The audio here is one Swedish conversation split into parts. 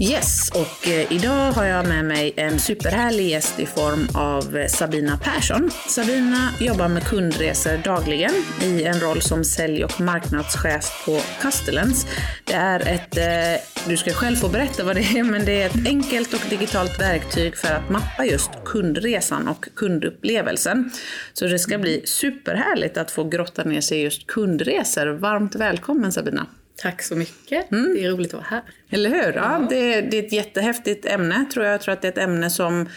Yes, och eh, idag har jag med mig en superhärlig gäst i form av eh, Sabina Persson. Sabina jobbar med kundresor dagligen i en roll som sälj och marknadschef på Castellens. Det är ett, eh, du ska själv få berätta vad det är, men det är ett enkelt och digitalt verktyg för att mappa just kundresan och kundupplevelsen. Så det ska bli superhärligt att få grotta ner sig i just kundresor. Varmt välkommen Sabina! Tack så mycket. Mm. Det är roligt att vara här. Eller hur? Ja, ja. Det, det, är ett jättehäftigt ämne tror jag. Jag tror att det är ett ämne som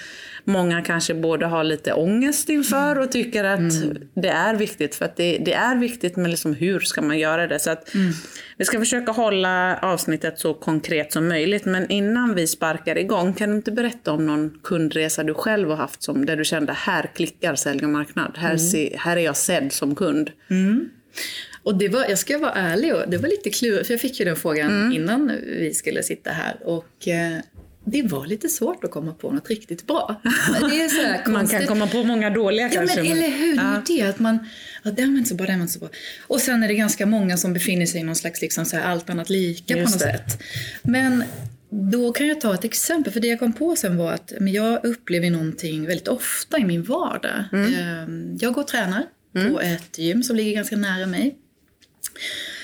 många kanske både har lite ångest inför och tycker att mm. det är viktigt. För att det, det, är viktigt men liksom hur ska man göra det? Så att mm. Vi ska försöka hålla avsnittet så konkret som möjligt. Men innan vi sparkar igång, kan du inte berätta om någon kundresa du själv har haft som, där du kände här klickar sälj och marknad. Här, mm. se, här är jag sedd som kund. Och det var, jag ska vara ärlig, och det var lite klurigt, för jag fick ju den frågan mm. innan vi skulle sitta här. Och eh, det var lite svårt att komma på något riktigt bra. Det är så man kan komma på många dåliga ja, kanske. Men, eller hur, ja. det att man, ja den var inte så bra, den var inte så bra. Och sen är det ganska många som befinner sig i någon slags liksom så här allt annat lika Just på något det. sätt. Men då kan jag ta ett exempel, för det jag kom på sen var att men jag upplever någonting väldigt ofta i min vardag. Mm. Ehm, jag går och tränar mm. på ett gym som ligger ganska nära mig.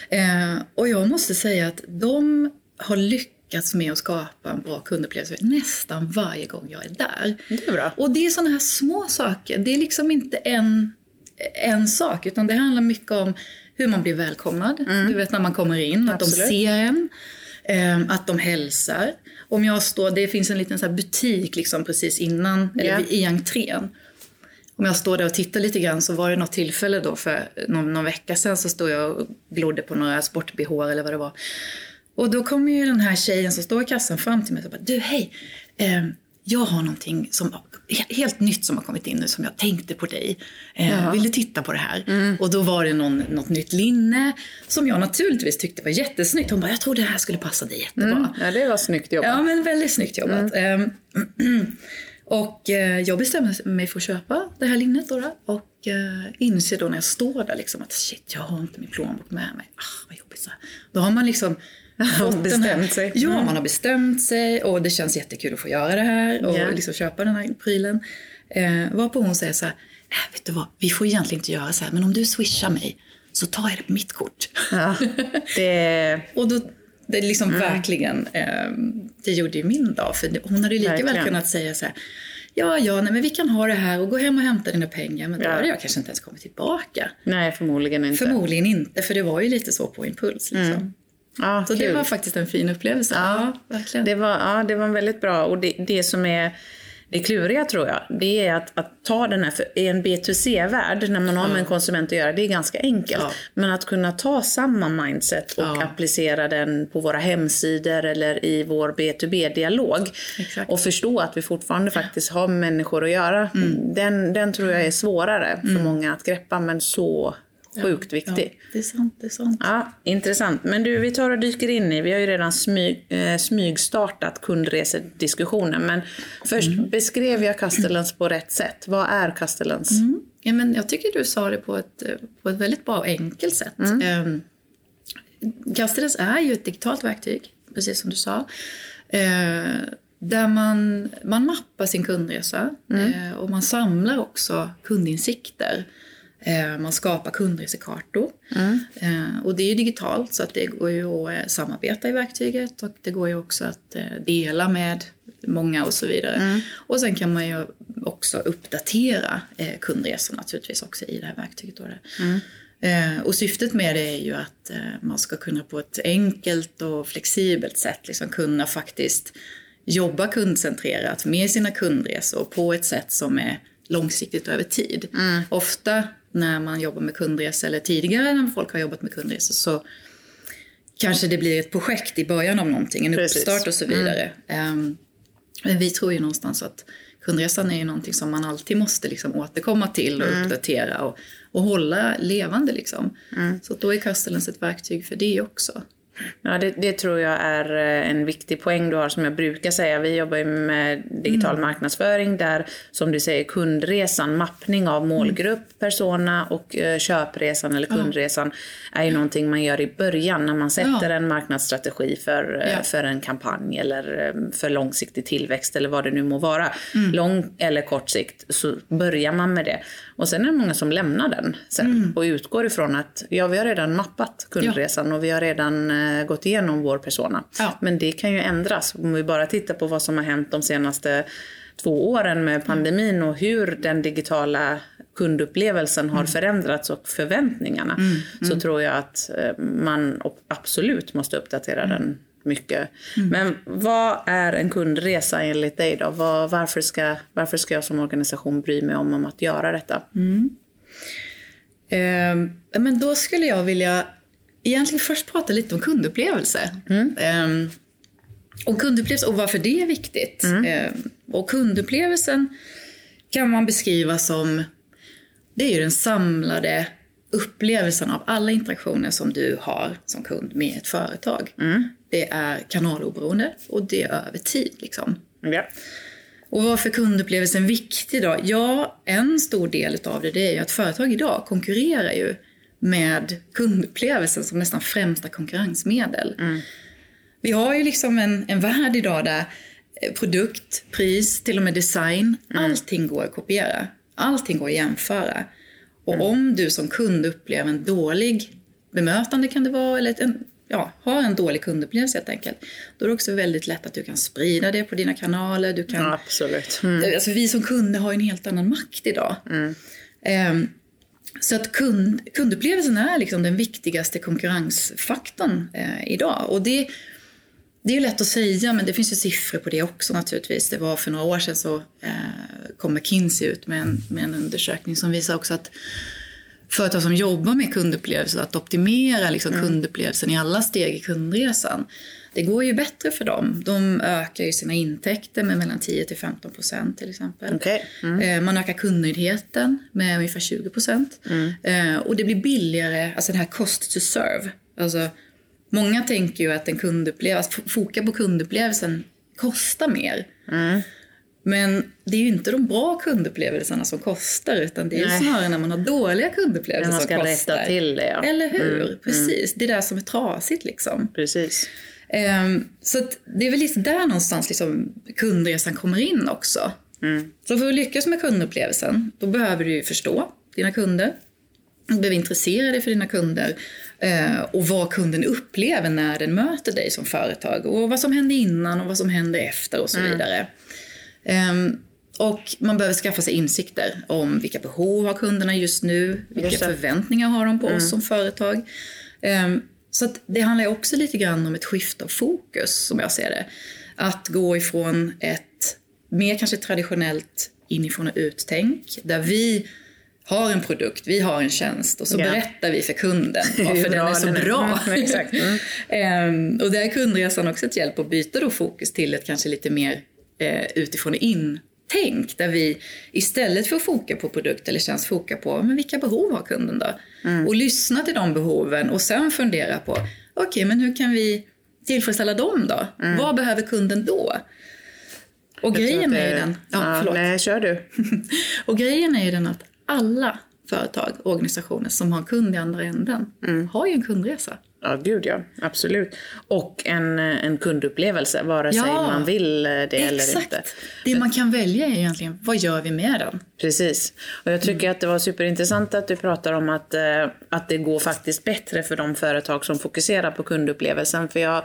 Eh, och jag måste säga att de har lyckats med att skapa en bra kundupplevelse nästan varje gång jag är där. Det är bra. Och det är sådana här små saker. Det är liksom inte en, en sak, utan det handlar mycket om hur man blir välkomnad. Mm. Du vet när man kommer in, att Absolut. de ser en. Eh, att de hälsar. Om jag står, det finns en liten så butik liksom precis innan, yeah. eller i entrén om jag står där och tittar lite grann så var det något tillfälle då för någon, någon vecka sedan så stod jag och glodde på några sport eller vad det var. Och då kommer ju den här tjejen som står i kassan fram till mig och bara, du hej, eh, jag har någonting som, helt nytt som har kommit in nu som jag tänkte på dig. Eh, vill du titta på det här? Mm. Och då var det någon, något nytt linne som jag naturligtvis tyckte var jättesnyggt. Hon bara, jag tror det här skulle passa dig jättebra. Mm. Ja, det var snyggt jobbat. Ja, men väldigt snyggt jobbat. Mm. Eh, Och eh, jag bestämmer mig för att köpa det här linnet då, då och eh, inser då när jag står där liksom att shit, jag har inte min plånbok med mig. Ah, vad jobbigt så här. Då har man liksom bestämt sig. Ja, mm. man har bestämt sig och det känns jättekul att få göra det här och yeah. liksom köpa den här prylen. Eh, varpå hon säger så här, äh, vet du vad, vi får egentligen inte göra så här, men om du swishar mig så tar jag det på mitt kort. Ja, det... och då det är liksom mm. verkligen, eh, det gjorde ju min dag. För hon hade ju lika verkligen. väl kunnat säga så här, ja, ja, nej, men vi kan ha det här och gå hem och hämta dina pengar. Men då ja. hade jag kanske inte ens kommit tillbaka. Nej, förmodligen inte. Förmodligen inte, för det var ju lite så på impuls. Liksom. Mm. Ja, så kul. det var faktiskt en fin upplevelse. Ja, ja, verkligen. Det var, ja, det var väldigt bra. Och det, det som är det kluriga tror jag, det är att, att ta den här, för i en B2C-värld, när man har med en konsument att göra, det är ganska enkelt. Ja. Men att kunna ta samma mindset och ja. applicera den på våra hemsidor eller i vår B2B-dialog och förstå att vi fortfarande faktiskt har människor att göra. Mm. Den, den tror jag är svårare för mm. många att greppa, men så Sjukt viktig. Ja, det är sant, det är sant. Ja, intressant. Men du, vi tar och dyker in i, vi har ju redan smyg, eh, smygstartat kundresediskussionen. Men först, mm. beskrev jag Castellans på rätt sätt? Vad är Castellans? Mm. Ja, men jag tycker du sa det på ett, på ett väldigt bra och enkelt sätt. Mm. Eh, Castellans är ju ett digitalt verktyg, precis som du sa. Eh, där man, man mappar sin kundresa mm. eh, och man samlar också kundinsikter. Eh, man skapar kundresekartor. Mm. Eh, och det är digitalt så att det går ju att eh, samarbeta i verktyget och det går ju också att dela med många och så vidare. Mm. Och sen kan man ju också uppdatera kundresor naturligtvis också i det här verktyget. Då. Mm. Och syftet med det är ju att man ska kunna på ett enkelt och flexibelt sätt liksom kunna faktiskt jobba kundcentrerat med sina kundresor på ett sätt som är långsiktigt över tid. Mm. Ofta när man jobbar med kundresor eller tidigare när folk har jobbat med kundresor så kanske det blir ett projekt i början av någonting, en Precis. uppstart och så vidare. Mm. Um, men vi tror ju någonstans att kundresan är ju någonting som man alltid måste liksom återkomma till och mm. uppdatera och, och hålla levande. Liksom. Mm. Så då är Castellans ett verktyg för det också. Ja, det, det, tror jag är eh, en viktig poäng du har som jag brukar säga. Vi jobbar ju med digital mm. marknadsföring där, som du säger, kundresan, mappning av målgrupp, mm. persona och uh, köpresan eller kundresan ja. är ju någonting man gör i början när man sätter ja. en marknadsstrategi för, uh, ja. för en kampanj eller för långsiktig tillväxt eller vad det nu må vara. Mm. Lång eller kort sikt så börjar man med det. Och sen är det många som lämnar den sen mm. och utgår ifrån att ja, vi har redan mappat kundresan och vi har redan eh, gått igenom vår persona. Ja. Men det kan ju ändras. Om vi bara tittar på vad som har hänt de senaste två åren med pandemin och hur den digitala kundupplevelsen har mm. förändrats och förväntningarna mm. så mm. tror jag att eh, man absolut måste uppdatera mm. den mycket. Mm. Men vad är en kundresa enligt dig då? Var, varför, ska, varför ska jag som organisation bry mig om, om att göra detta? Mm. Eh, men då skulle jag vilja egentligen först prata lite om kundupplevelse. Mm. Eh, och kundupplevelse och varför det är viktigt. Mm. Eh, och kundupplevelsen kan man beskriva som det är ju den samlade upplevelsen av alla interaktioner som du har som kund med ett företag. Mm. Det är kanaloberoende och det är över tid. Liksom. Ja. Och varför kundupplevelsen viktig då? Ja, en stor del av det, det är ju att företag idag konkurrerar ju med kundupplevelsen som nästan främsta konkurrensmedel. Mm. Vi har ju liksom en, en värld idag där produkt, pris, till och med design, mm. allting går att kopiera. Allting går att jämföra. Och mm. om du som kund upplever en dålig bemötande kan det vara, eller en, ja, har en dålig kundupplevelse helt enkelt. Då är det också väldigt lätt att du kan sprida det på dina kanaler. Du kan, ja, absolut. Mm. Alltså, vi som kunder har en helt annan makt idag. Mm. Um, så att kund, kundupplevelsen är liksom den viktigaste konkurrensfaktorn eh, idag. Och det det är lätt att säga, men det finns ju siffror på det också naturligtvis. Det var för några år sedan så eh, kom McKinsey ut med en, med en undersökning som visar också att företag som jobbar med kundupplevelse, att optimera liksom mm. kundupplevelsen i alla steg i kundresan, det går ju bättre för dem. De ökar ju sina intäkter med mellan 10 till 15 procent till exempel. Okay. Mm. Eh, man ökar kundnöjdheten med ungefär 20 procent. Mm. Eh, och det blir billigare, alltså det här cost to serve. Alltså Många tänker ju att en kundupplevelse, att foka på kundupplevelsen kostar mer. Mm. Men det är ju inte de bra kundupplevelserna som kostar utan det är ju snarare när man har dåliga kundupplevelser som kostar. man ska rätta till det ja. Eller hur? Mm. Precis. Det är det som är trasigt liksom. Precis. Um, så det är väl lite där någonstans liksom kundresan kommer in också. Mm. Så för att lyckas med kundupplevelsen då behöver du förstå dina kunder. Du behöver intressera dig för dina kunder eh, och vad kunden upplever när den möter dig som företag och vad som hände innan och vad som hände efter och så mm. vidare. Um, och man behöver skaffa sig insikter om vilka behov har kunderna just nu, vilka just förväntningar har de på mm. oss som företag. Um, så det handlar också lite grann om ett skifte av fokus som jag ser det. Att gå ifrån ett mer kanske traditionellt inifrån och ut-tänk där vi har en produkt, vi har en tjänst och så yeah. berättar vi för kunden varför den är så den är. bra. Mm. Mm. och där är kundresan också ett hjälp att byta då fokus till ett kanske lite mer uh, utifrån och in tänk där vi istället för att foka på produkt eller tjänst foka på men vilka behov har kunden då? Mm. Och lyssna till de behoven och sen fundera på okej okay, men hur kan vi tillfredsställa dem då? Mm. Vad behöver kunden då? Och grejen är ju den... Ja, ja, nej, kör du. och grejen är ju den att alla företag och organisationer som har en kund i andra änden mm. har ju en kundresa. Ja, gud ja. Absolut. Och en, en kundupplevelse, vare sig ja, man vill det exakt. eller inte. Det man kan välja är egentligen, vad gör vi med den? Precis. Och jag tycker mm. att det var superintressant att du pratar om att, eh, att det går faktiskt bättre för de företag som fokuserar på kundupplevelsen. För jag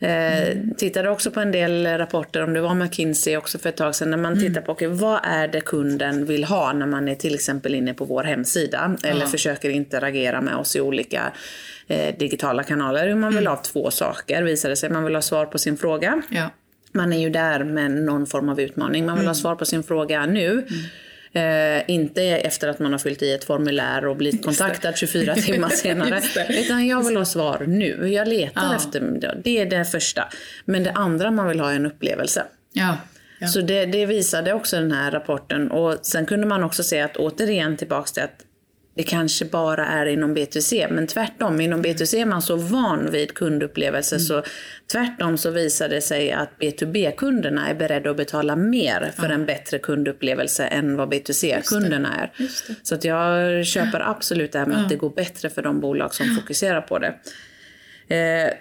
Eh, tittade också på en del rapporter, om det var McKinsey också för ett tag sedan, när man mm. tittar på okay, vad är det kunden vill ha när man är till exempel inne på vår hemsida eller ja. försöker interagera med oss i olika eh, digitala kanaler. Man vill mm. ha två saker, visar det sig. Man vill ha svar på sin fråga. Ja. Man är ju där med någon form av utmaning. Man vill mm. ha svar på sin fråga nu. Eh, inte efter att man har fyllt i ett formulär och blivit kontaktad 24 timmar senare. Utan jag vill ha svar nu. Jag letar ja. efter det. är det första. Men det andra man vill ha är en upplevelse. Ja. Ja. Så det, det visade också den här rapporten. Och sen kunde man också se att återigen tillbaks till att det kanske bara är inom B2C, men tvärtom. Inom B2C är man så van vid kundupplevelser mm. så tvärtom så visar det sig att B2B-kunderna är beredda att betala mer för ja. en bättre kundupplevelse än vad B2C-kunderna är. Så att jag köper absolut det här med ja. att det går bättre för de bolag som fokuserar på det. Eh,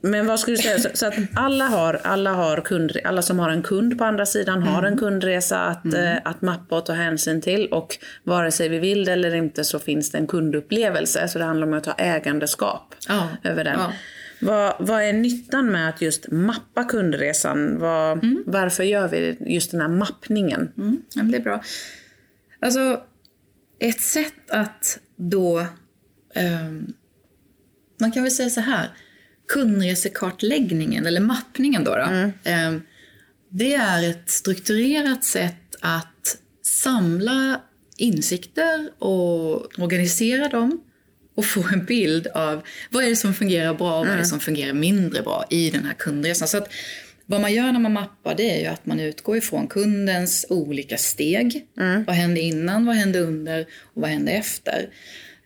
men vad skulle du säga, så, så, att alla, har, alla, har kund, alla som har en kund på andra sidan mm. har en kundresa att, mm. eh, att mappa och ta hänsyn till. Och vare sig vi vill det eller inte så finns det en kundupplevelse. Så det handlar om att ta ägandeskap ja. över den. Ja. Vad, vad, är nyttan med att just mappa kundresan? Vad, mm. Varför gör vi just den här mappningen? Mm. Ja, det är bra. Alltså, ett sätt att då um, man kan väl säga så här, kundresekartläggningen, eller mappningen då, då mm. eh, det är ett strukturerat sätt att samla insikter och organisera dem och få en bild av vad är det som fungerar bra och vad är det mm. som fungerar mindre bra i den här kundresan. Så att vad man gör när man mappar det är ju att man utgår ifrån kundens olika steg. Mm. Vad hände innan, vad hände under och vad hände efter?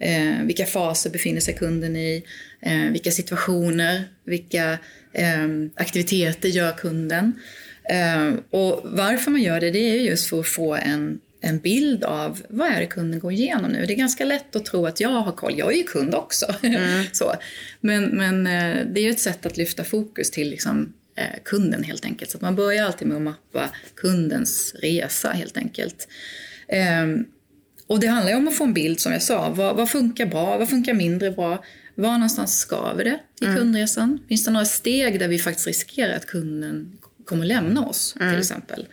Eh, vilka faser befinner sig kunden i? Eh, vilka situationer, vilka eh, aktiviteter gör kunden? Eh, och varför man gör det, det är just för att få en, en bild av vad är det kunden går igenom nu. Det är ganska lätt att tro att jag har koll, jag är ju kund också. Mm. så. Men, men eh, det är ju ett sätt att lyfta fokus till liksom, eh, kunden helt enkelt. Så man börjar alltid med att mappa kundens resa helt enkelt. Um, och det handlar ju om att få en bild som jag sa. Vad, vad funkar bra? Vad funkar mindre bra? Var någonstans skaver det i mm. kundresan? Finns det några steg där vi faktiskt riskerar att kunden kommer lämna oss mm. till exempel?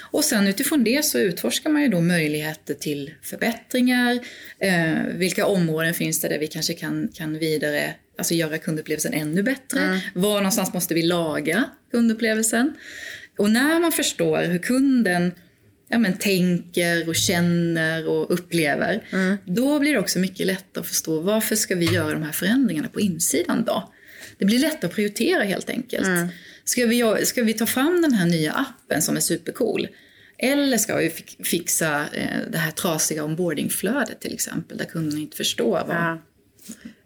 Och sen utifrån det så utforskar man ju då möjligheter till förbättringar. Eh, vilka områden finns det där vi kanske kan, kan vidare, alltså göra kundupplevelsen ännu bättre? Mm. Var någonstans måste vi laga kundupplevelsen? Och när man förstår hur kunden ja, men, tänker och känner och upplever, mm. då blir det också mycket lättare att förstå varför ska vi göra de här förändringarna på insidan då? Det blir lättare att prioritera helt enkelt. Mm. Ska, vi, ska vi ta fram den här nya appen som är supercool? Eller ska vi fixa eh, det här trasiga onboardingflödet till exempel, där kunden inte förstår vad... Ja.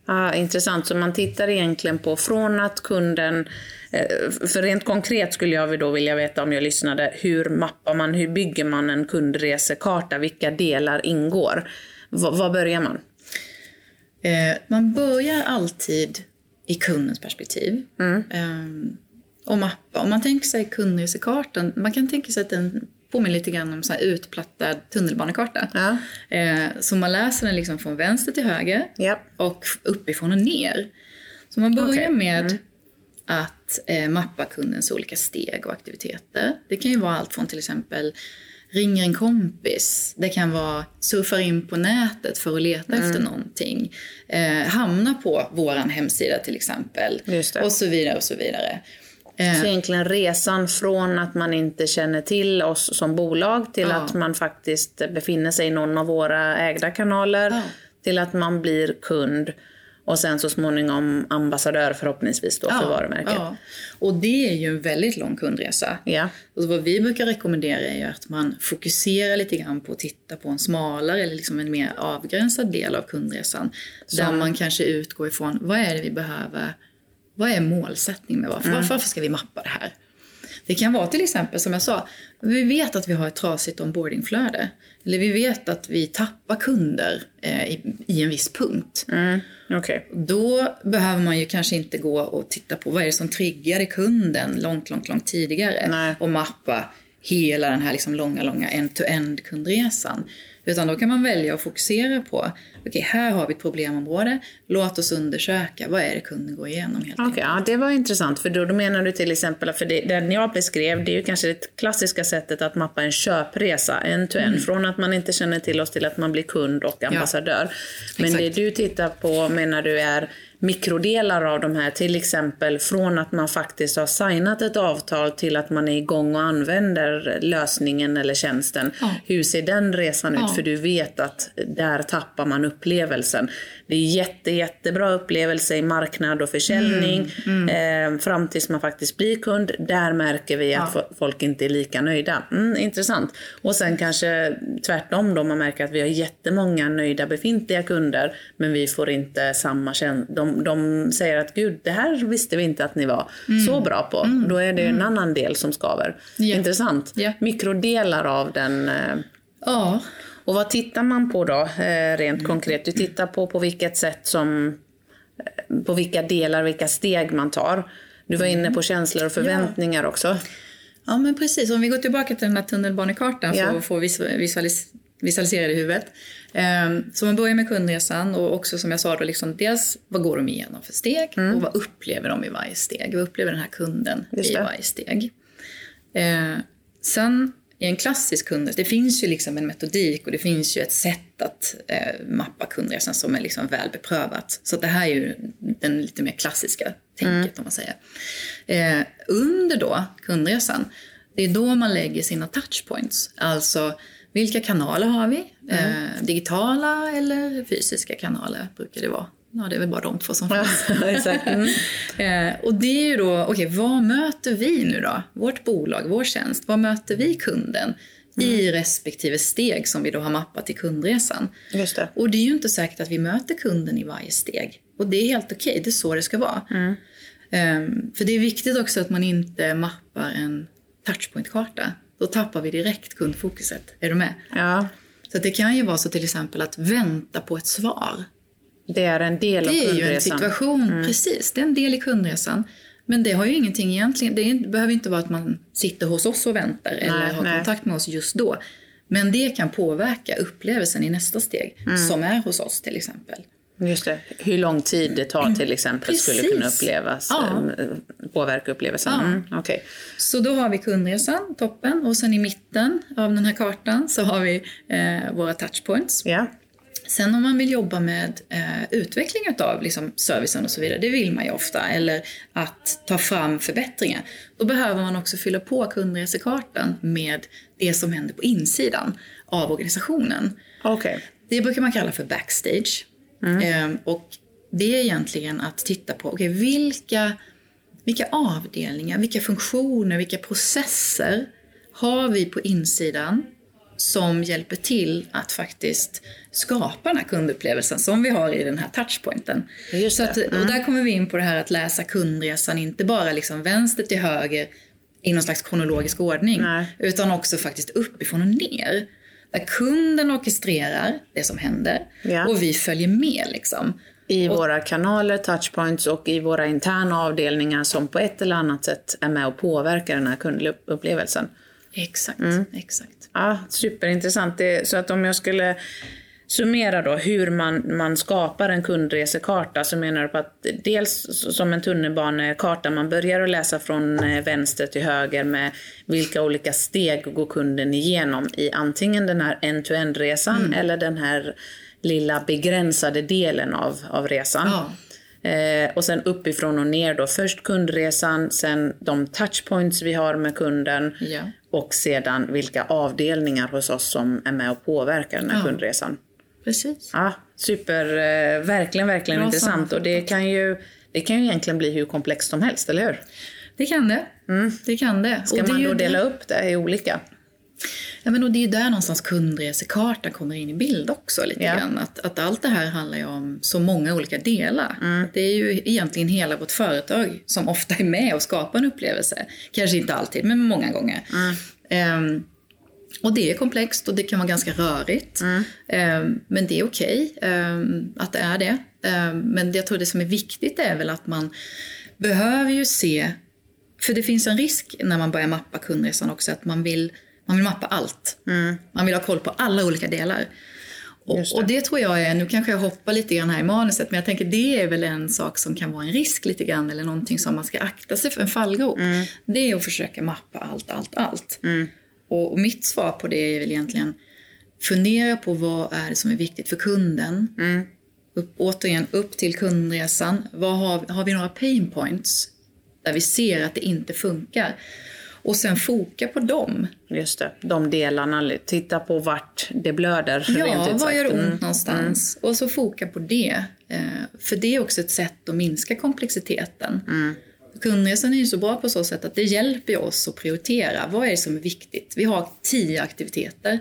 Ja, intressant, så man tittar egentligen på från att kunden Eh, för rent konkret skulle jag då vilja veta om jag lyssnade, hur mappar man, hur bygger man en kundresekarta? Vilka delar ingår? V var börjar man? Eh, man börjar alltid i kundens perspektiv. Mm. Eh, och mappa. Om man tänker sig kundresekartan, man kan tänka sig att den påminner lite grann om så här utplattad tunnelbanekarta. Ja. Eh, så man läser den liksom från vänster till höger ja. och uppifrån och ner. Så man börjar okay. med mm att eh, mappa kundens olika steg och aktiviteter. Det kan ju vara allt från till exempel ringer en kompis, det kan vara surfar in på nätet för att leta mm. efter någonting, eh, hamna på vår hemsida till exempel och så vidare och så vidare. Eh. Så egentligen resan från att man inte känner till oss som bolag till ja. att man faktiskt befinner sig i någon av våra ägda kanaler ja. till att man blir kund och sen så småningom ambassadör förhoppningsvis då för ja, varumärket. Ja. Och det är ju en väldigt lång kundresa. Ja. Och vad vi brukar rekommendera är ju att man fokuserar lite grann på att titta på en smalare eller liksom en mer avgränsad del av kundresan. Så. Där man kanske utgår ifrån vad är det vi behöver, vad är målsättningen med varför, mm. varför ska vi mappa det här? Det kan vara till exempel som jag sa, vi vet att vi har ett trasigt onboardingflöde. Eller vi vet att vi tappar kunder eh, i, i, en viss punkt. Mm, okay. Då behöver man ju kanske inte gå och titta på vad är det som triggade kunden långt, långt, långt tidigare. Nej. Och mappa hela den här liksom långa, långa end-to-end kundresan. Utan då kan man välja att fokusera på, okej okay, här har vi ett problemområde, låt oss undersöka vad är det kunden går igenom helt okay, ja, det var intressant, för då, då menar du till exempel, för det, den jag beskrev, det är ju kanske det klassiska sättet att mappa en köpresa, en to en, mm. från att man inte känner till oss till att man blir kund och ambassadör. Ja, Men exakt. det du tittar på menar du är mikrodelar av de här, till exempel från att man faktiskt har signat ett avtal till att man är igång och använder lösningen eller tjänsten. Ja. Hur ser den resan Ja. ut? För du vet att där tappar man upplevelsen. Det är jätte, jättebra upplevelse i marknad och försäljning Eh, fram tills man faktiskt blir kund. Där märker vi att Ja. folk inte är lika nöjda. Mm, intressant. Och sen kanske tvärtom då, man märker att vi har jättemånga nöjda befintliga kunder men vi får inte samma känsla. De, de säger att gud, det här visste vi inte att ni var så bra på. Då är det en annan del som skaver. Ja. Intressant. Ja. Mikrodelar av den eh, Ja, och vad tittar man på då, eh, rent konkret? Du tittar på på vilket sätt som, eh, på vilka delar, vilka steg man tar. Du var inne på känslor och förväntningar också. Ja, men precis. Om vi går tillbaka till den här tunnelbanekartan Ja. så får vi visualis- visualisera det i huvudet. Ehm, Så man börjar med kundresan och också som jag sa då, liksom, dels vad går de igenom för steg och vad upplever de i varje steg? Vad upplever den här kunden i varje steg? Eh, sen i en klassisk kundresa, det finns ju liksom en metodik och det finns ju ett sätt att eh, mappa kundresan som är liksom väl beprövat. Så det här är ju den lite mer klassiska tänket om man säger. Eh, under då kundresan, det är då man lägger sina touchpoints. Alltså vilka kanaler har vi? Eh, digitala eller fysiska kanaler brukar det vara. Ja, det är väl bara de två som finns. Mm. Eh, och det är ju då, okej, vad möter vi nu då? Vårt bolag, vår tjänst, vad möter vi kunden i respektive steg som vi då har mappat i kundresan? Just det. Och det är ju inte säkert att vi möter kunden i varje steg. Och det är helt okej, det är så det ska vara. Ehm, för det är viktigt också att man inte mappar en touchpoint-karta. Då tappar vi direkt kundfokuset. Är du med? Ja, Så det kan ju vara så till exempel att vänta på ett svar. det är en del av Det är ju en kundresan. situation, precis. Det är en del i kundresan. Men det har ju ingenting egentligen, det behöver inte vara att man sitter hos oss och väntar eller har nej. kontakt med oss just då. Men det kan påverka upplevelsen i nästa steg, Mm. som är hos oss till exempel. Just det. Hur lång tid det tar till exempel skulle Precis. kunna upplevas, Ja. eh, påverka upplevelsen. Ja. Mm, okej. Så då har vi kundresan, toppen. Och sen i mitten av den här kartan så har vi eh, våra touchpoints. Ja. Sen om man vill jobba med eh, utveckling av liksom, servicen och så vidare, det vill man ju ofta, eller att ta fram förbättringar, då behöver man också fylla på kundresekartan med det som händer på insidan av organisationen. Okej. Det brukar man kalla för backstage. Eh, och det är egentligen att titta på, okay, vilka, vilka avdelningar, vilka funktioner, vilka processer har vi på insidan som hjälper till att faktiskt skapa den här kundupplevelsen som vi har i den här touchpointen. Så att, och där kommer vi in på det här att läsa kundresan, inte bara liksom vänster till höger i någon slags kronologisk ordning, Nej. utan också faktiskt uppifrån och ner. Där kunden orkestrerar det som händer Ja. och vi följer med. Liksom. I våra kanaler, touchpoints och i våra interna avdelningar som på ett eller annat sätt är med och påverkar den här kundupplevelsen. Exakt, Mm. exakt. Ja, superintressant. Det, så att om jag skulle summera då hur man, man skapar en kundresekarta så menar du på att dels som en tunnelbanekarta, man börjar att läsa från eh, vänster till höger med vilka olika steg går kunden igenom i antingen den här end-to-end-resan eller den här lilla begränsade delen av, av resan. Ja. Eh, och sen uppifrån och ner då. Först kundresan, sen de touchpoints vi har med kunden Ja. och sedan vilka avdelningar hos oss som är med och påverkar den här Ja. kundresan. Precis. Ja, super, eh, verkligen, verkligen Bra intressant. Och det kan, ju, det kan ju egentligen bli hur komplext som helst, eller hur? Det kan det. Det kan det. Mm. Ska Och det man ju då dela upp det i olika? Ja, men och det är ju där någonstans kundresekartan kommer in i bild också. lite Ja. grann. Att, att allt det här handlar ju om så många olika delar. Mm. Det är ju egentligen hela vårt företag som ofta är med och skapar en upplevelse. Kanske inte alltid, men många gånger. Mm. Ehm, och det är komplext och det kan vara ganska rörigt. Mm. Ehm, men det är okej ehm, att det är det. Ehm, men jag tror det som är viktigt är väl att man behöver ju se för det finns en risk när man börjar mappa kundresan också att man vill, man vill mappa allt. Man vill ha koll på alla olika delar. Och, det. och det tror jag är, nu kanske jag hoppar lite grann här i manuset, men jag tänker det är väl en sak som kan vara en risk lite grann eller någonting som man ska akta sig för, en fallgrop. Det är att försöka mappa allt, allt, allt. Och, och mitt svar på det är väl egentligen fundera på vad är det som är viktigt för kunden upp, återigen upp till kundresan. Vad har, har vi några pain points där vi ser att det inte funkar? Och sen foka på dem. Just det, de delarna. Titta på vart det blöder. Ja, var gör ont mm. någonstans? Mm. Och så foka på det. Eh, för det är också ett sätt att minska komplexiteten. Mm. Kundresan är ju så bra på så sätt att det hjälper oss att prioritera. Vad är det som är viktigt? Vi har tio aktiviteter.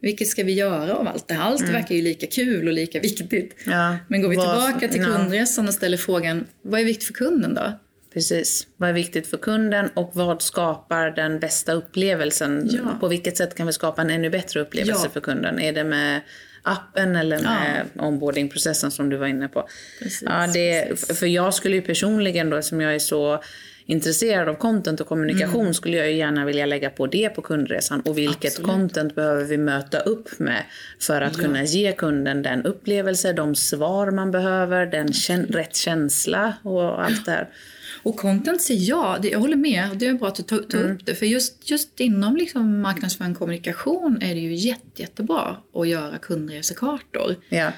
Vilket ska vi göra av allt det här? Allt mm. verkar ju lika kul och lika viktigt. Ja, Men går vi tillbaka till kundresan och ställer frågan, vad är viktigt för kunden då? Precis. Vad är viktigt för kunden och vad skapar den bästa upplevelsen? Ja. På vilket sätt kan vi skapa en ännu bättre upplevelse ja. för kunden? Är det med appen eller med ja. onboardingprocessen som du var inne på? Precis, ja, det, precis. För jag skulle ju personligen då, som jag är så intresserad av content och kommunikation mm. skulle jag ju gärna vilja lägga på det på kundresan. Och vilket Absolut. content behöver vi möta upp med för att ja. kunna ge kunden den upplevelse, de svar man behöver, den kän rätt känsla och allt det här. Och content säger jag, jag håller med. Det är bra att du tar, tar mm. upp det. För just, just inom liksom marknadsföring kommunikation är det ju jätte, jättebra att göra kundresekartor. Ja.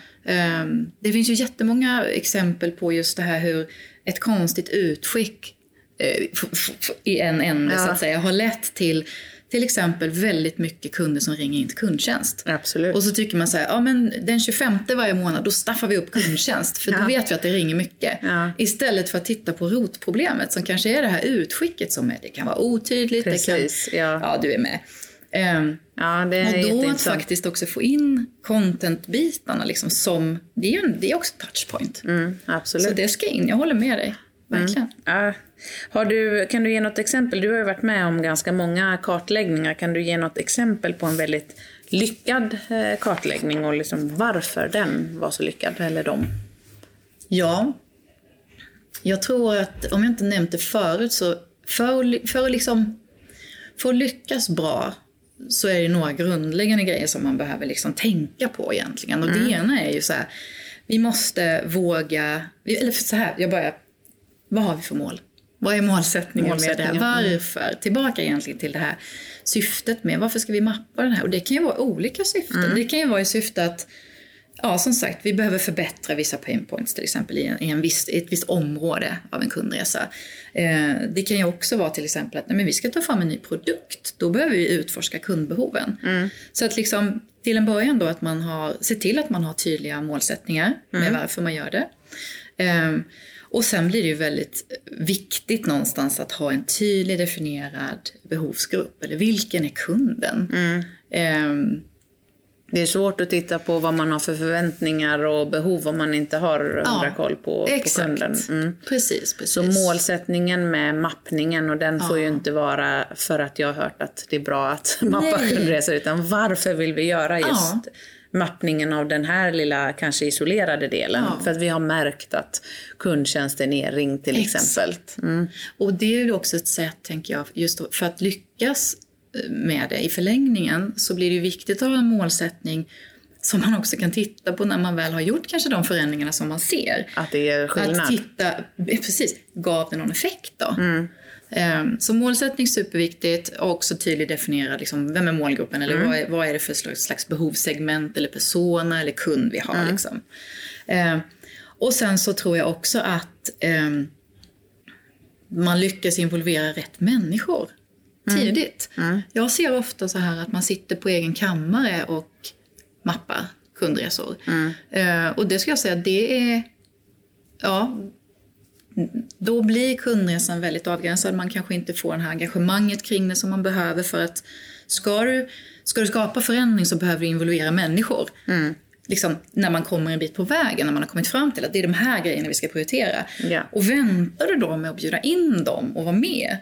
Um, det finns ju jättemånga exempel på just det här hur ett konstigt utskick uh, i en ände ja. så att säga har lett till till exempel väldigt mycket kunder som ringer in till kundtjänst. Absolut. Och så tycker man så här, ja men den 25 varje månad då staffar vi upp kundtjänst för ja. då vet vi att det ringer mycket. Ja. Istället för att titta på rotproblemet som kanske är det här utskicket som är, det kan vara otydligt. Precis, det kan, ja. ja du är med. Um, ja, det är och då att faktiskt också få in content-bitarna liksom som, det är ju det är också touchpoint. Mm, absolut. Så det ska in, jag håller med dig. Verkligen. Mm. Ja. Har du, kan du ge något exempel? Du har ju varit med om ganska många kartläggningar. Kan du ge något exempel på en väldigt lyckad eh, kartläggning och liksom varför den var så lyckad, eller de? Ja, jag tror att, om jag inte nämnt det förut, så för, för, liksom, för att lyckas bra så är det några grundläggande grejer som man behöver liksom tänka på egentligen. Och mm. det ena är ju så här, vi måste våga, eller så här, jag börjar, vad har vi för mål? Vad är målsättningen, målsättningen med det här? Varför? Tillbaka egentligen till det här syftet med varför ska vi mappa den här? Och det kan ju vara olika syften. Mm. Det kan ju vara i syfte att Ja, som sagt, vi behöver förbättra vissa pain points till exempel i, en, i en viss, ett visst område av en kundresa. Eh, det kan ju också vara till exempel att nej, men vi ska ta fram en ny produkt. Då behöver vi utforska kundbehoven. Mm. Så att liksom, till en början då att man har, se till att man har tydliga målsättningar mm. med varför man gör det. Eh, och sen blir det ju väldigt viktigt någonstans att ha en tydligt definierad behovsgrupp. Eller vilken är kunden? Mm. Um, det är svårt att titta på vad man har för förväntningar och behov om man inte har hundra ja, koll på, på kunden. Mm. Precis, precis. Så målsättningen med mappningen, och den ja. får ju inte vara för att jag har hört att det är bra att mappa kundresor, utan varför vill vi göra just ja mappningen av den här lilla kanske isolerade delen. Ja. För att vi har märkt att kundtjänsten är ringd till exempel. Mm. Och det är ju också ett sätt, tänker jag, just för att lyckas eh, med det i förlängningen så blir det ju viktigt att ha en målsättning som man också kan titta på när man väl har gjort kanske de förändringarna som man ser. Att det är skillnad. Att titta, precis, gav det någon effekt då? Mm. Ehm, så målsättning är superviktigt och också tydligt definiera liksom, vem är målgruppen eller mm. vad, är, vad är det för slags behovssegment eller persona eller kund vi har. Mm. Liksom. Eh, och sen så tror jag också att eh, man lyckas involvera rätt människor mm. tidigt. Mm. Jag ser ofta så här att man sitter på egen kammare och mappar kundresor. Eh, och det ska jag säga, det är Ja, då blir kundresan väldigt avgränsad. Man kanske inte får det här engagemanget kring det som man behöver för att ska du, ska du skapa förändring så behöver du involvera människor. Mm. Liksom, när man kommer en bit på vägen, när man har kommit fram till att det är de här grejerna vi ska prioritera. Ja. Och väntar du då med att bjuda in dem och vara med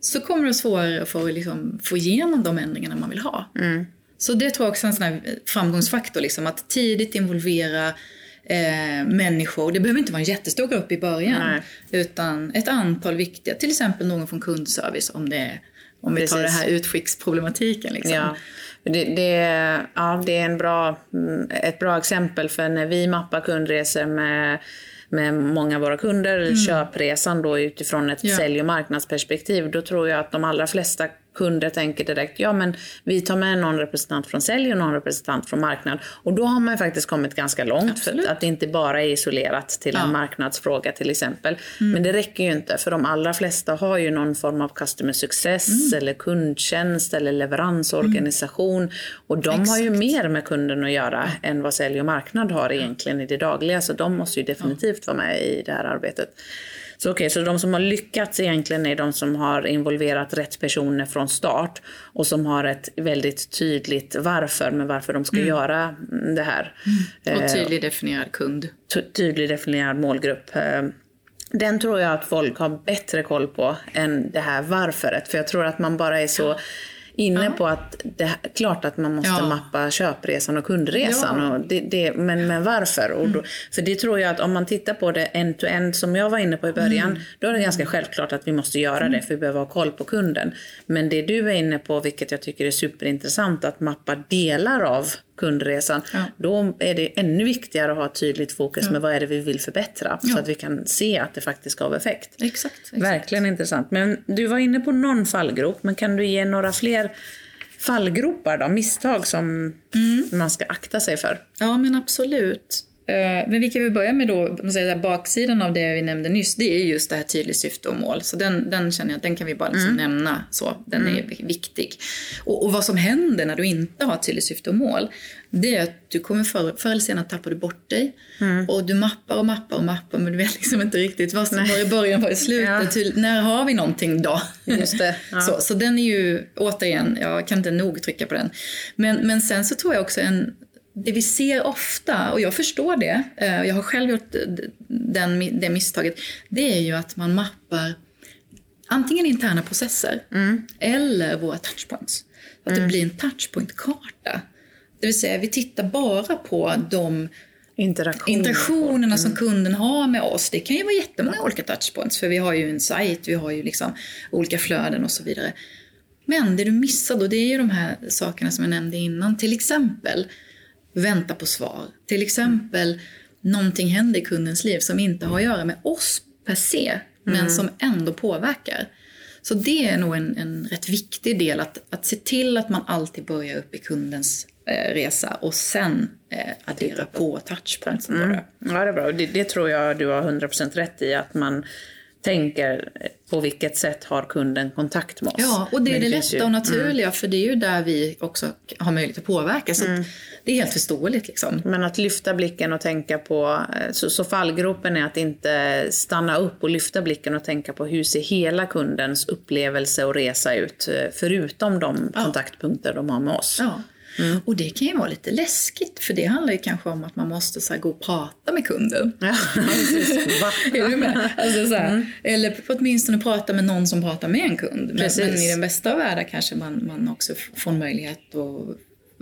så kommer det vara svårare att få, liksom, få igenom de ändringarna man vill ha. Mm. Så det tror jag också är en sån framgångsfaktor, liksom, att tidigt involvera eh, människor. Det behöver inte vara en jättestor grupp i början. Nej. Utan ett antal viktiga, till exempel någon från kundservice om, det, om vi tar det här utskicksproblematiken. Liksom. Ja. Det, det, ja, det är en bra, mm, ett bra exempel för när vi mappar kundresor med med många av våra kunder, mm. köpresan då utifrån ett ja. sälj och marknadsperspektiv, då tror jag att de allra flesta kunder tänker direkt, ja men vi tar med någon representant från sälj och någon representant från marknad. Och då har man faktiskt kommit ganska långt Absolut. för att det inte bara är isolerat till ja. en marknadsfråga till exempel. Mm. Men det räcker ju inte för de allra flesta har ju någon form av customer success mm. eller kundtjänst eller leveransorganisation. Mm. Och de Exakt. har ju mer med kunden att göra än vad sälj och marknad har egentligen i det dagliga. Så de måste ju definitivt vara med i det här arbetet. Så okej, okay, så de som har lyckats egentligen är de som har involverat rätt personer från start och som har ett väldigt tydligt varför med varför de ska mm. göra det här. Mm. Och tydligt definierad kund. Tydligt definierad målgrupp. Eh, den tror jag att folk har bättre koll på än det här varföret. För jag tror att man bara är så inne på att det är klart att man måste ja. mappa köpresan och kundresan. Ja. Och det, det, men, men varför? Och då, mm. För det tror jag att om man tittar på det end-to-end som jag var inne på i början, mm. då är det ganska självklart att vi måste göra mm. det för vi behöver ha koll på kunden. Men det du är inne på, vilket jag tycker är superintressant, att mappa delar av kundresan, ja. då är det ännu viktigare att ha tydligt fokus ja. med vad är det vi vill förbättra ja. så att vi kan se att det faktiskt gav effekt. Exakt, exakt. Verkligen intressant. Men du var inne på någon fallgrop, men kan du ge några fler fallgropar då, misstag som mm. man ska akta sig för? Ja men absolut. Eh, men vi kan väl börja med då, säga, baksidan av det vi nämnde nyss, det är just det här tydligt syfte och mål. Så den, den känner jag, den kan vi bara liksom mm. nämna så, den mm. är viktig. Och, och, vad som händer när du inte har tydligt syfte och mål, det är att du kommer förr, förr eller senare tappar du bort dig. Mm. Och du mappar och mappar och mappar men du vet liksom inte riktigt vad som var i början, vad i slutet. ja. Till, när har vi någonting då? Just det. Ja. så, så den är ju, återigen, jag kan inte nog trycka på den. Men, men sen så tror jag också en det vi ser ofta, och jag förstår det, eh, jag har själv gjort den, det misstaget, det är ju att man mappar antingen interna processer mm. eller våra touchpoints. Att mm. det blir en touchpoint-karta. Det vill säga, vi tittar bara på de Interaktion. interaktionerna mm. som kunden har med oss. Det kan ju vara jättemånga olika touchpoints, för vi har ju en sajt, vi har ju liksom olika flöden och så vidare. Men det du missar då, det är ju de här sakerna som jag nämnde innan. Till exempel, vänta på svar. Till exempel, någonting händer i kundens liv som inte har att göra med oss per se, mm. men som ändå påverkar. Så det är nog en, en rätt viktig del, att, att se till att man alltid börjar upp i kundens eh, resa och sen eh, addera på touchpointsen. Mm. Ja, det är bra. Det, det, tror jag du har 100% rätt i, att man tänker på vilket sätt har kunden kontakt med oss. Ja, och det är det, det lätta ju, och naturliga, mm. för det är ju där vi också har möjlighet att påverka. Så mm. Det är helt förståeligt. Liksom. Men att lyfta blicken och tänka på, eh, så, så fallgropen är att inte stanna upp och lyfta blicken och tänka på hur ser hela kundens upplevelse och resa ut, eh, förutom de ja. kontaktpunkter de har med oss. Ja. Mm. Och det kan ju vara lite läskigt för det handlar ju kanske om att man måste så här, gå och prata med kunden. Ja, är du med? Alltså, så här, mm. Eller åtminstone prata med någon som pratar med en kund. Men, men, i den bästa av världar kanske man, man också får en möjlighet att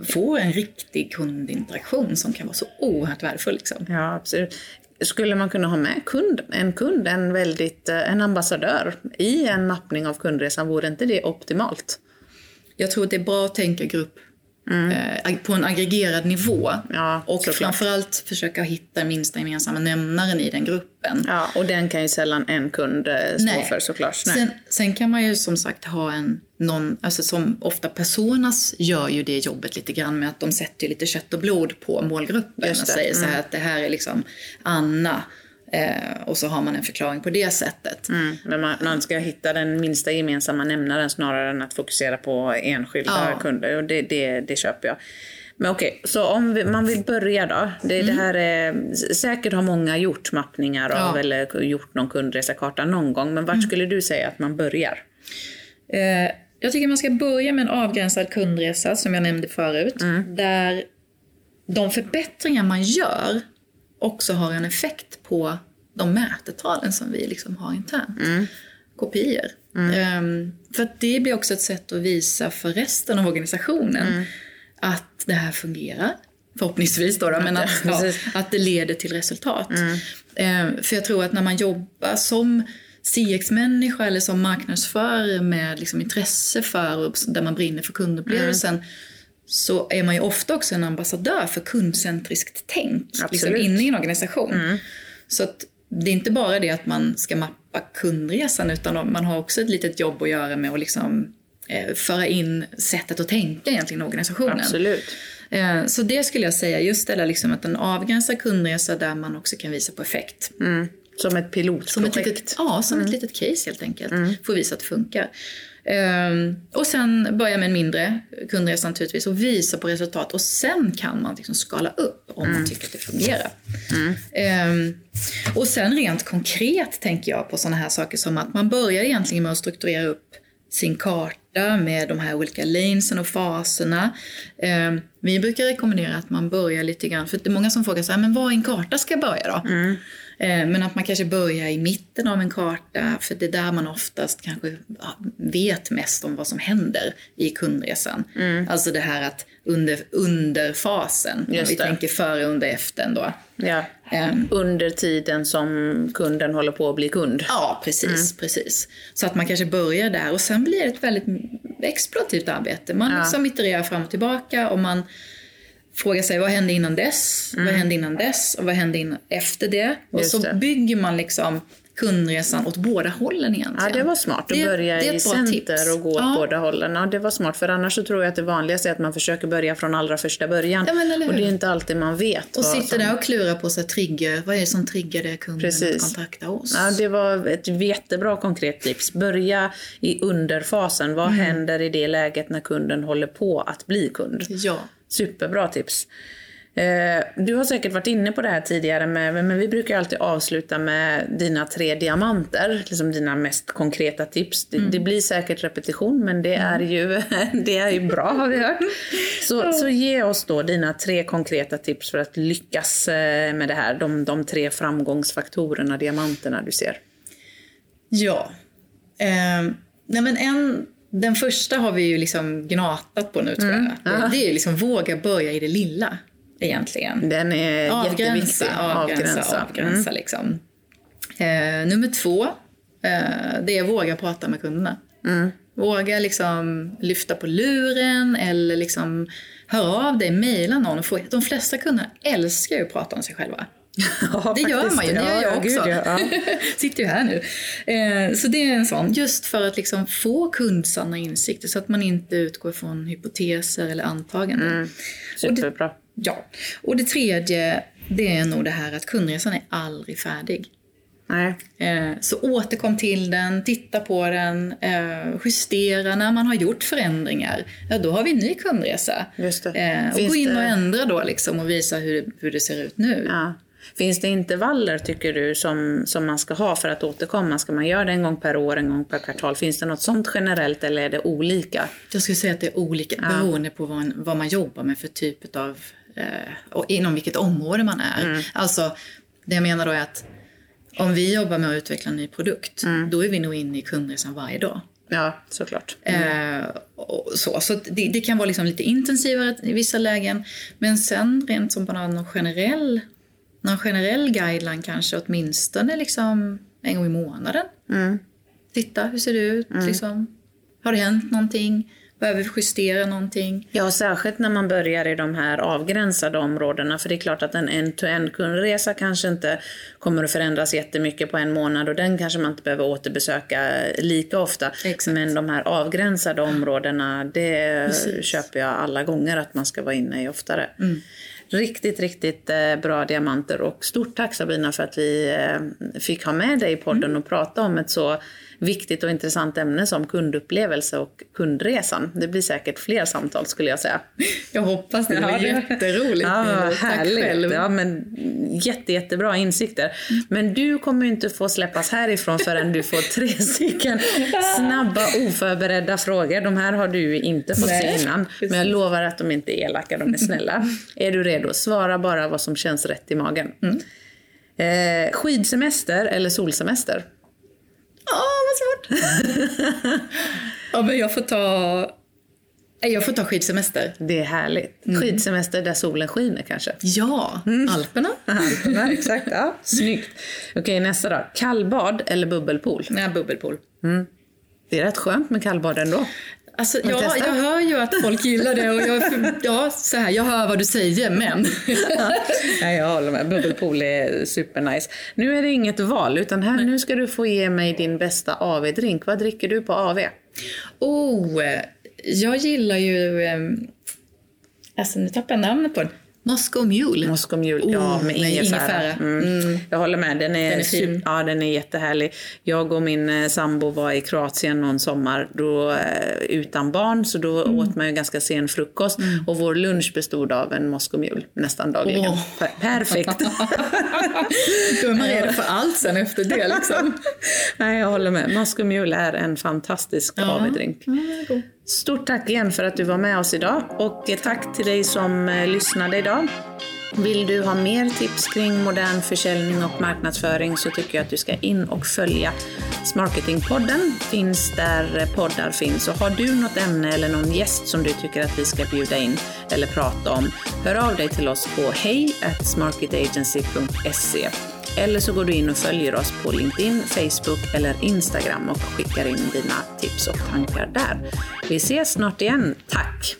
få en riktig kundinteraktion som kan vara så oerhört värdefull. Liksom. Ja, absolut. Skulle man kunna ha med kund, en kund, en, väldigt, eh, en ambassadör i en mappning av kundresan? Vore inte det optimalt? Jag tror att det är bra att tänka grupp Mm. Eh, på en aggregerad nivå. Ja, och såklart. framförallt försöka hitta minsta gemensamma nämnaren i den gruppen. Ja, och den kan ju sällan en kund eh, stå Nej. för såklart. Nej. Sen, sen, kan man ju som sagt ha en, någon, alltså som ofta personas gör ju det jobbet lite grann med att de sätter lite kött och blod på målgruppen och säger mm. så här mm. att det här är liksom Anna Eh, och så har man en förklaring på det sättet. Mm, men man, man, ska hitta den minsta gemensamma nämnaren snarare än att fokusera på enskilda ja. kunder. Och det, det, det köper jag. Men okej, så om vi, man vill börja då. Det, mm. det, här är, säkert har många gjort mappningar av ja. eller gjort någon kundresekarta någon gång. Men vart mm. skulle du säga att man börjar? Eh, jag tycker man ska börja med en avgränsad kundresa som jag nämnde förut. Mm. Där de förbättringar man gör också har en effekt på de mätetalen som vi liksom har internt. Mm. Kopior. Mm. Um, för det blir också ett sätt att visa för resten av organisationen mm. att det här fungerar. Förhoppningsvis då, då men att, ja, att det leder till resultat. Um, för jag tror att när man jobbar som CX-människa eller som marknadsförare med liksom intresse för, där man brinner för kundupplevelsen mm så är man ju ofta också en ambassadör för kundcentriskt tänk liksom inne i en organisation. Mm. Så att det är inte bara det att man ska mappa kundresan utan man har också ett litet jobb att göra med att liksom eh, föra in sättet att tänka egentligen i organisationen. Absolut. Eh, så det skulle jag säga, just det där liksom att en avgränsad kundresa där man också kan visa på effekt. Mm. Som ett pilotprojekt. Som ett litet, ja, som ett litet case helt enkelt. Mm. Får visa att det funkar. Um, och sen börja med en mindre kundresa naturligtvis och visa på resultat. Och sen kan man liksom skala upp om mm. man tycker att det fungerar. Mm. Um, och sen rent konkret tänker jag på sådana här saker som att man börjar egentligen med att strukturera upp sin karta med de här olika lanesen och faserna. Um, vi brukar rekommendera att man börjar lite grann, för det är många som frågar så här, men var i en karta ska jag börja då? Mm. Eh, men att man kanske börjar i mitten av en karta, för det är där man oftast kanske vet mest om vad som händer i kundresan. Mm. Alltså det här att under, under fasen, om vi tänker före, under, efter då. Ja. Um, under tiden som kunden håller på att bli kund. Ja, precis, mm. precis. Så att man kanske börjar där och sen blir det ett väldigt explorativt arbete. Man ja. liksom itererar fram och tillbaka och man fråga sig vad hände innan dess, mm. vad hände innan dess och vad hände in efter det. Och Just så det. bygger man liksom kundresan åt båda hållen egentligen. Ja, det var smart att det, börja det i center tips. och gå åt ja. båda hållen. Ja, det var smart, för annars så tror jag att det vanligaste är att man försöker börja från allra första början. Ja, och det är inte alltid man vet. Och sitter som... där och klurar på sig trigger. Vad är det som triggar det kunden Precis. att kontakta oss? Ja, det var ett jättebra konkret tips. Börja i underfasen. Vad mm. händer i det läget när kunden håller på att bli kund? Ja. Superbra tips. Eh, du har säkert varit inne på det här tidigare, med, men vi brukar alltid avsluta med dina tre diamanter, liksom dina mest konkreta tips. Det, mm. det blir säkert repetition, men det är ju, det är ju bra har vi hört. Så, så ge oss då dina tre konkreta tips för att lyckas eh, med det här, de, de tre framgångsfaktorerna, diamanterna du ser. Ja. Eh, nej men en den första har vi ju liksom gnatat på nu tror mm. jag. Det är ju liksom våga börja i det lilla egentligen. Den är avgränsa, jätteviktig. Avgränsa, avgränsa. avgränsa mm. liksom. eh, nummer två, eh, det är våga prata med kunderna. Mm. Våga liksom lyfta på luren eller liksom höra av dig, mejla någon. Och få, de flesta kunder älskar ju att prata om sig själva. Ja, det gör man ju, det gör jag också. Gud, ja. Sitter ju här nu. Eh, så det är en sån, just för att liksom få kundsanna insikter så att man inte utgår från hypoteser eller antaganden. Mm. Superbra. Och det, ja. Och det tredje, det är nog det här att kundresan är aldrig färdig. Nej. Eh, så återkom till den, titta på den, eh, justera när man har gjort förändringar. Ja, då har vi en ny kundresa. Just det. och gå in och ändra då liksom och visa hur, hur det ser ut nu. Ja. Finns det intervaller tycker du som, som man ska ha för att återkomma? Ska man göra det en gång per år, en gång per kvartal? Finns det något sånt generellt eller är det olika? Jag skulle säga att det är olika ja. beroende på vad, man, vad man jobbar med för typ av, eh, och inom vilket område man är. Mm. Alltså, det jag menar då är att om vi jobbar med att utveckla en ny produkt, mm. då är vi nog inne i kundresan varje dag. Ja, såklart. Mm. Eh, så så det, det, kan vara liksom lite intensivare i vissa lägen. Men sen rent som på någon generell någon generell guideline kanske åtminstone liksom en gång i månaden. Mm. Titta, hur ser det ut? Mm. Liksom, har det hänt någonting? Behöver vi justera någonting? Ja, särskilt när man börjar i de här avgränsade områdena. För det är klart att en end-to-end kundresa kanske inte kommer att förändras jättemycket på en månad och den kanske man inte behöver återbesöka lika ofta. Exakt. Men de här avgränsade områdena, det Precis. köper jag alla gånger att man ska vara inne i oftare. Mm. Riktigt, riktigt eh, bra diamanter och stort tack Sabina för att vi eh, fick ha med dig i podden mm. och prata om ett så viktigt och intressant ämne som kundupplevelse och kundresan. Det blir säkert fler samtal skulle jag säga. Jag hoppas det. Det var jätteroligt. Ja, härligt. Själv. Ja, men jätte, jättebra insikter. Men du kommer ju inte få släppas härifrån förrän du får tre stycken snabba oförberedda frågor. De här har du ju inte fått Nej, se innan. Men jag lovar att de inte är elaka, de är snälla. är du redo? Svara bara vad som känns rätt i magen. Mm. Eh, skidsemester eller solsemester? Vad svårt! ja, men jag får ta... Jag får ta skidsemester. Det är härligt. Mm. Skidsemester där solen skiner kanske? Ja, mm. Alperna. Alperna, exakt. Ja. Snyggt. Okej, nästa då. Kallbad eller bubbelpool? Nej, bubbelpool. Mm. Det är rätt skönt med kallbad ändå. Alltså, ja, jag hör ju att folk gillar det och jag, ja, så här, jag hör vad du säger, men... ja, jag håller med. Bubbelpool är supernice. Nu är det inget val, utan här, nu ska du få ge mig din bästa AV-drink. Vad dricker du på AV? Oh, jag gillar ju... Eh, alltså, nu tappar jag namnet på den. Moscow Mule. Moscow Mule, ja Oh, med med ingefära. ingefära. Mm. Jag håller med, den är, Den är fin. ja, den är jättehärlig. Jag och min eh, sambo var i Kroatien någon sommar då, eh, utan barn så då Mm. åt man ju ganska sen frukost och vår lunch bestod av en Moscow Mule nästan dagligen. Åh. Per- Perfekt! Då är man redo för allt sen efter det. Liksom. Nej, jag håller med. Moscow Mule är en fantastisk AV-drink. Stort tack igen för att du var med oss idag och tack till dig som eh, lyssnade idag. Vill du ha mer tips kring modern försäljning och marknadsföring så tycker jag att du ska in och följa Smarketingpodden. Finns där poddar finns. Och har du något ämne eller någon gäst som du tycker att vi ska bjuda in eller prata om, hör av dig till oss på hej smarketagency.se eller så går du in och följer oss på LinkedIn, Facebook eller Instagram och skickar in dina tips och tankar där. Vi ses snart igen. Tack!